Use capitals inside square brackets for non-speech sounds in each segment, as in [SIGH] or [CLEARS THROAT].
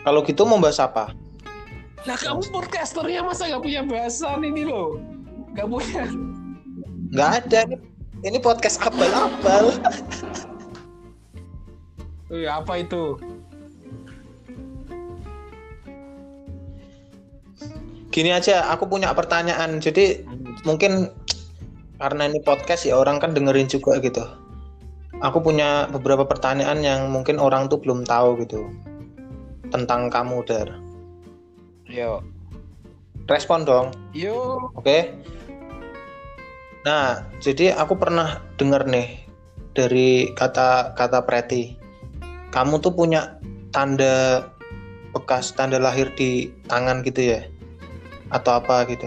Kalau gitu mau bahas apa? Nah kamu podcasternya masa gak punya bahasan ini loh? Gak punya. Nggak ada. Ini, podcast abal-abal. Wih, apa itu? Gini aja, aku punya pertanyaan. Jadi mungkin karena ini podcast ya orang kan dengerin juga gitu. Aku punya beberapa pertanyaan yang mungkin orang tuh belum tahu gitu tentang kamu Dar. Yo. Respon dong, Yo. oke? Nah, jadi aku pernah dengar nih dari kata kata Preti, kamu tuh punya tanda bekas tanda lahir di tangan gitu ya, atau apa gitu?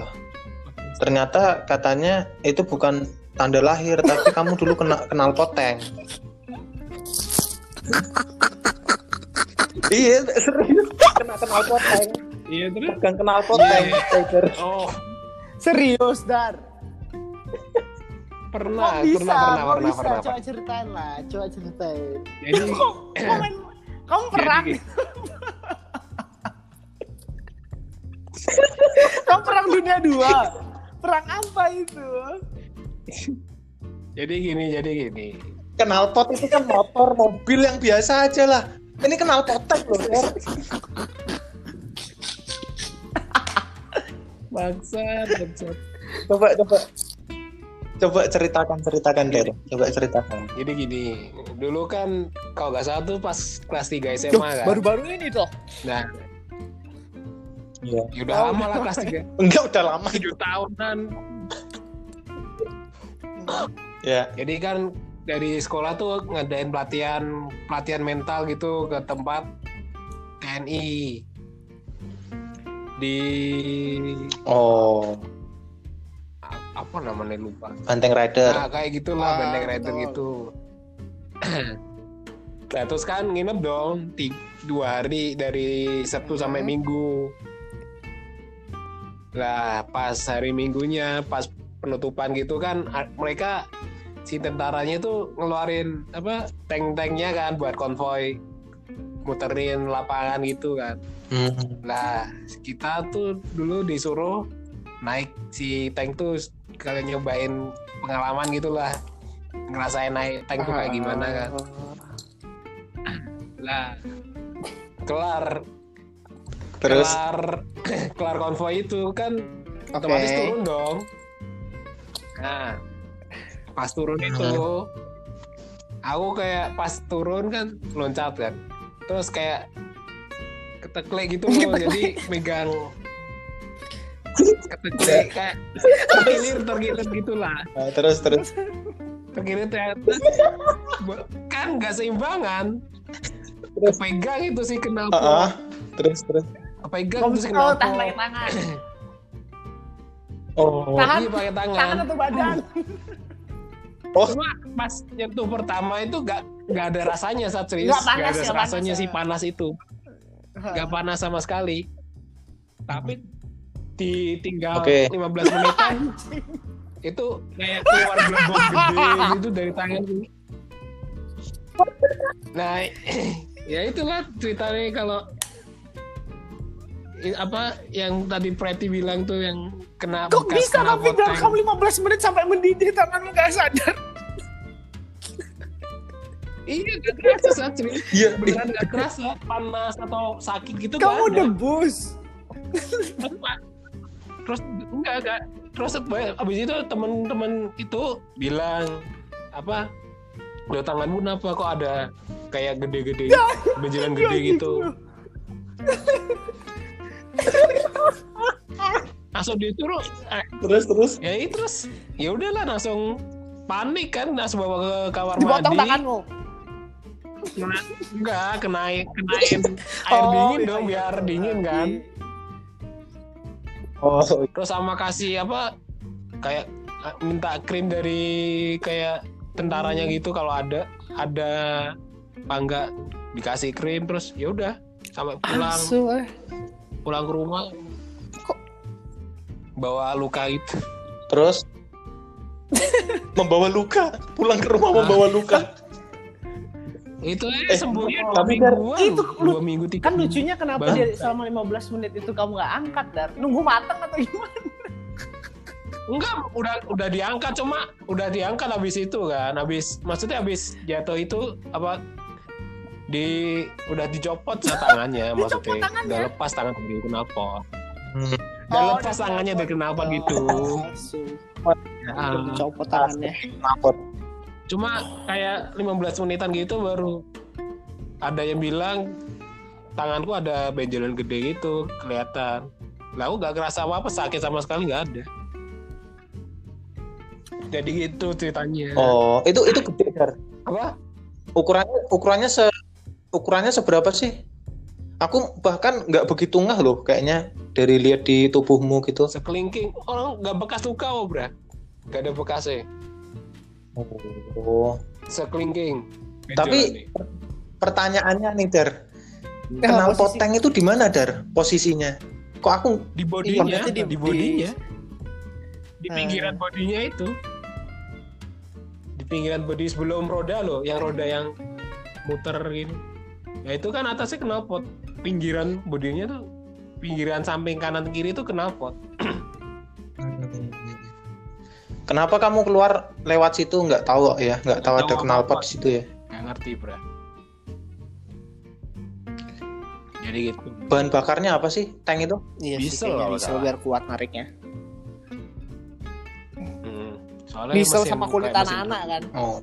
Ternyata katanya itu bukan tanda lahir, tapi kamu dulu kena kenal poteng. [LAUGHS] iya, serius kena kenal poteng. Iya terus? Bukan kenal poteng. Iya. Tiger. Oh, Serius, Dar. pernah, Kok bisa? pernah, pernah, Kok pernah, bisa? pernah, Coba ceritain lah, coba ceritain. Jadi, [LAUGHS] Kok, kok main, kamu perang? Jadi- [LAUGHS] kamu perang dunia dua. Perang apa itu? jadi gini, jadi gini. Kenal pot itu kan motor, mobil yang biasa aja lah. Ini kenal poteng loh. Der. Bangsat, bangsat. Coba coba coba ceritakan ceritakan Der. Coba ceritakan. Jadi gini, dulu kan kalau nggak salah tuh pas kelas 3 Loh, SMA kan. Baru-baru ini toh. Nah, Iya. ya udah Oh, lama lah kelas 3. [LAUGHS] Enggak udah lama. 7 tahunan. Ya. Jadi kan dari sekolah tuh ngadain pelatihan pelatihan mental gitu ke tempat TNI di Oh, apa namanya lupa. Banteng Rider. Nah kayak gitulah Ah, benteng rider betul. gitu. [CLEARS THROAT] nah terus kan nginep dong ti- dua hari dari Sabtu sampai Hmm. Minggu. Lah pas hari Minggunya pas penutupan gitu kan mereka si tentaranya tuh ngeluarin apa tank-tanknya kan buat konvoy muterin lapangan gitu kan. Hmm. Lah, kita tuh dulu disuruh naik si tank tuh kalian nyobain pengalaman gitulah. Ngerasain naik tank tuh kayak gimana kan. Lah, kelar Terus kelar [CLEARS THROAT] kelar konvoy itu kan otomatis Oke. turun dong. Nah, pas turun itu aku kayak pas turun kan loncat kan. Terus kayak keteklek gitu loh, jadi megang keteklek kayak tergilir tergilir gitulah Nah, terus terus tergilir ternyata kan nggak seimbangan kepegang itu sih kenal Ah, ah. terus terus. itu sih oh, kenal tahan pakai tangan. Oh. Tahan. iya pakai tangan Tangan atau badan? Oh, cuma pas nyentuh pertama itu gak nggak ada rasanya saat serius Nggak panas ada ya, panas rasanya ya. sih panas itu. Nggak panas sama sekali. Tapi ditinggal Oke. 15 menitan [LAUGHS] itu kayak keluar gelombang gede gitu dari tanganku nah [CLEARS THROAT] ya itulah ceritanya kalau apa yang tadi Preti bilang tuh yang kena Kok bekas bisa kena tapi dalam poteng. kamu 15 menit sampai mendidih tanganmu gak sadar? Iya gak kerasa saat iya. beneran gak kerasa panas atau sakit gitu Kamu gak ada. debus. terus enggak enggak terus apa- abis itu temen-temen itu bilang apa lo tanganmu kenapa? Kok ada kayak gede-gede benjolan gede gitu langsung disuruh eh, Terus terus. ya itu terus ya udahlah langsung panik kan langsung bawa ke kamar Dipotong mandi tanganmu. Kena, enggak kenain kenain [LAUGHS] air Oh, dingin iya, dong iya, biar iya. dingin kan Oh, terus sama kasih apa kayak eh, minta krim dari kayak tentaranya gitu kalau ada ada apa enggak dikasih krim terus ya udah sampai pulang Asu, eh. pulang ke rumah bawa luka itu terus [LAUGHS] membawa luka, pulang ke rumah membawa luka. [LAUGHS] Itu Eh, sembuhnya dua tapi Dar, mingguan. itu dua minggu tiga Kan minggu. lucunya kenapa Bang. dia selama 15 menit itu kamu nggak angkat, Dar? Nunggu matang atau gimana? [LAUGHS] Enggak, udah udah diangkat cuma udah diangkat habis itu kan. Habis maksudnya habis jatuh itu apa di udah dicopot ya tangannya maksudnya. tangannya? Udah lepas tangan dari knalpot. Hmm. Udah Oh, lepas udah tangannya dari knalpot gitu. Ah, Nah, Copot tangannya. Cuma kayak 15 menitan gitu baru ada yang bilang tanganku ada benjolan gede gitu kelihatan. Lah aku gak kerasa apa-apa sakit sama sekali nggak ada. Jadi gitu ceritanya. Oh, itu itu gede Dar. Apa? Ukurannya ukurannya se ukurannya seberapa sih? Aku bahkan nggak begitu ngeh loh kayaknya dari lihat di tubuhmu gitu. Sekelingking orang nggak bekas luka oh bra. Gak ada bekasnya. Oh. Sekelingking. Tapi pertanyaannya nih Dar, Eh, kenal posisi- poteng itu di mana Dar posisinya? Kok aku di bodinya, Iya, berarti di, di- bodinya, di Hmm. pinggiran bodinya itu, di pinggiran bodi sebelum roda loh, yang roda yang muter gitu. Nah itu kan atasnya knalpot, pinggiran bodinya tuh, pinggiran samping kanan kiri itu knalpot. Kenapa kamu keluar lewat situ nggak tahu ya? Nggak tahu Nggak ada knalpot di situ ya? Gak ngerti bra. Jadi gitu. Bahan bakarnya apa sih tank itu? Iya Diesel sih, diesel salah. biar kuat nariknya. Hmm. Soalnya Diesel mesin- sama kulit anak-anak kan. Oh,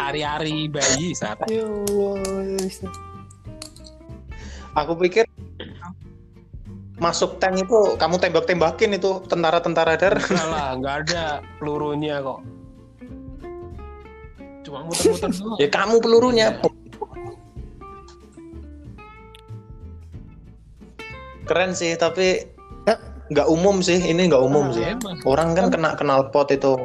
Ari-ari bayi saat Ya Allah. Aku pikir masuk tank itu kamu tembak-tembakin itu tentara-tentara Dar. Enggak lah, nggak ada pelurunya kok. Cuma muter-muter doang. Ya kamu pelurunya. Keren sih, tapi nggak umum sih. Ini nggak umum Ah, sih. Emang. Orang kan kena knalpot itu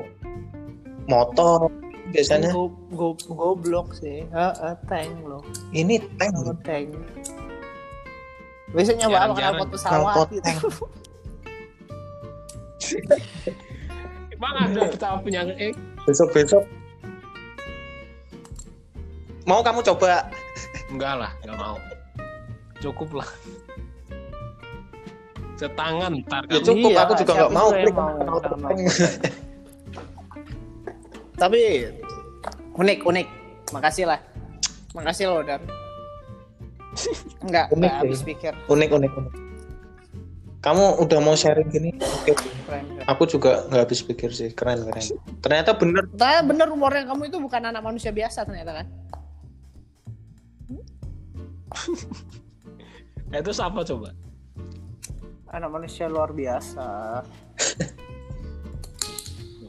motor biasanya. Go, go, goblok sih. Heeh, tank loh. Ini tank. Oh, tank. Biasanya bawa Jarang-jarang. knalpot pesawat gitu. Emang [LAUGHS] ada pesawat punya eh Besok-besok mau kamu coba enggak lah, enggak mau. Cukup lah. Setangan ntar ya cukup Iya, aku juga siapa nggak mau klik. Tapi unik, unik. Makasih lah. Makasih loh, Dan. Enggak, Unik enggak habis pikir. unik unik unik kamu udah mau sharing gini oke Keren, keren. aku juga nggak habis pikir sih keren keren ternyata bener Ternyata bener rumornya kamu itu bukan anak manusia biasa ternyata kan? [LAUGHS] Nah, itu siapa coba? Anak manusia luar biasa. [LAUGHS]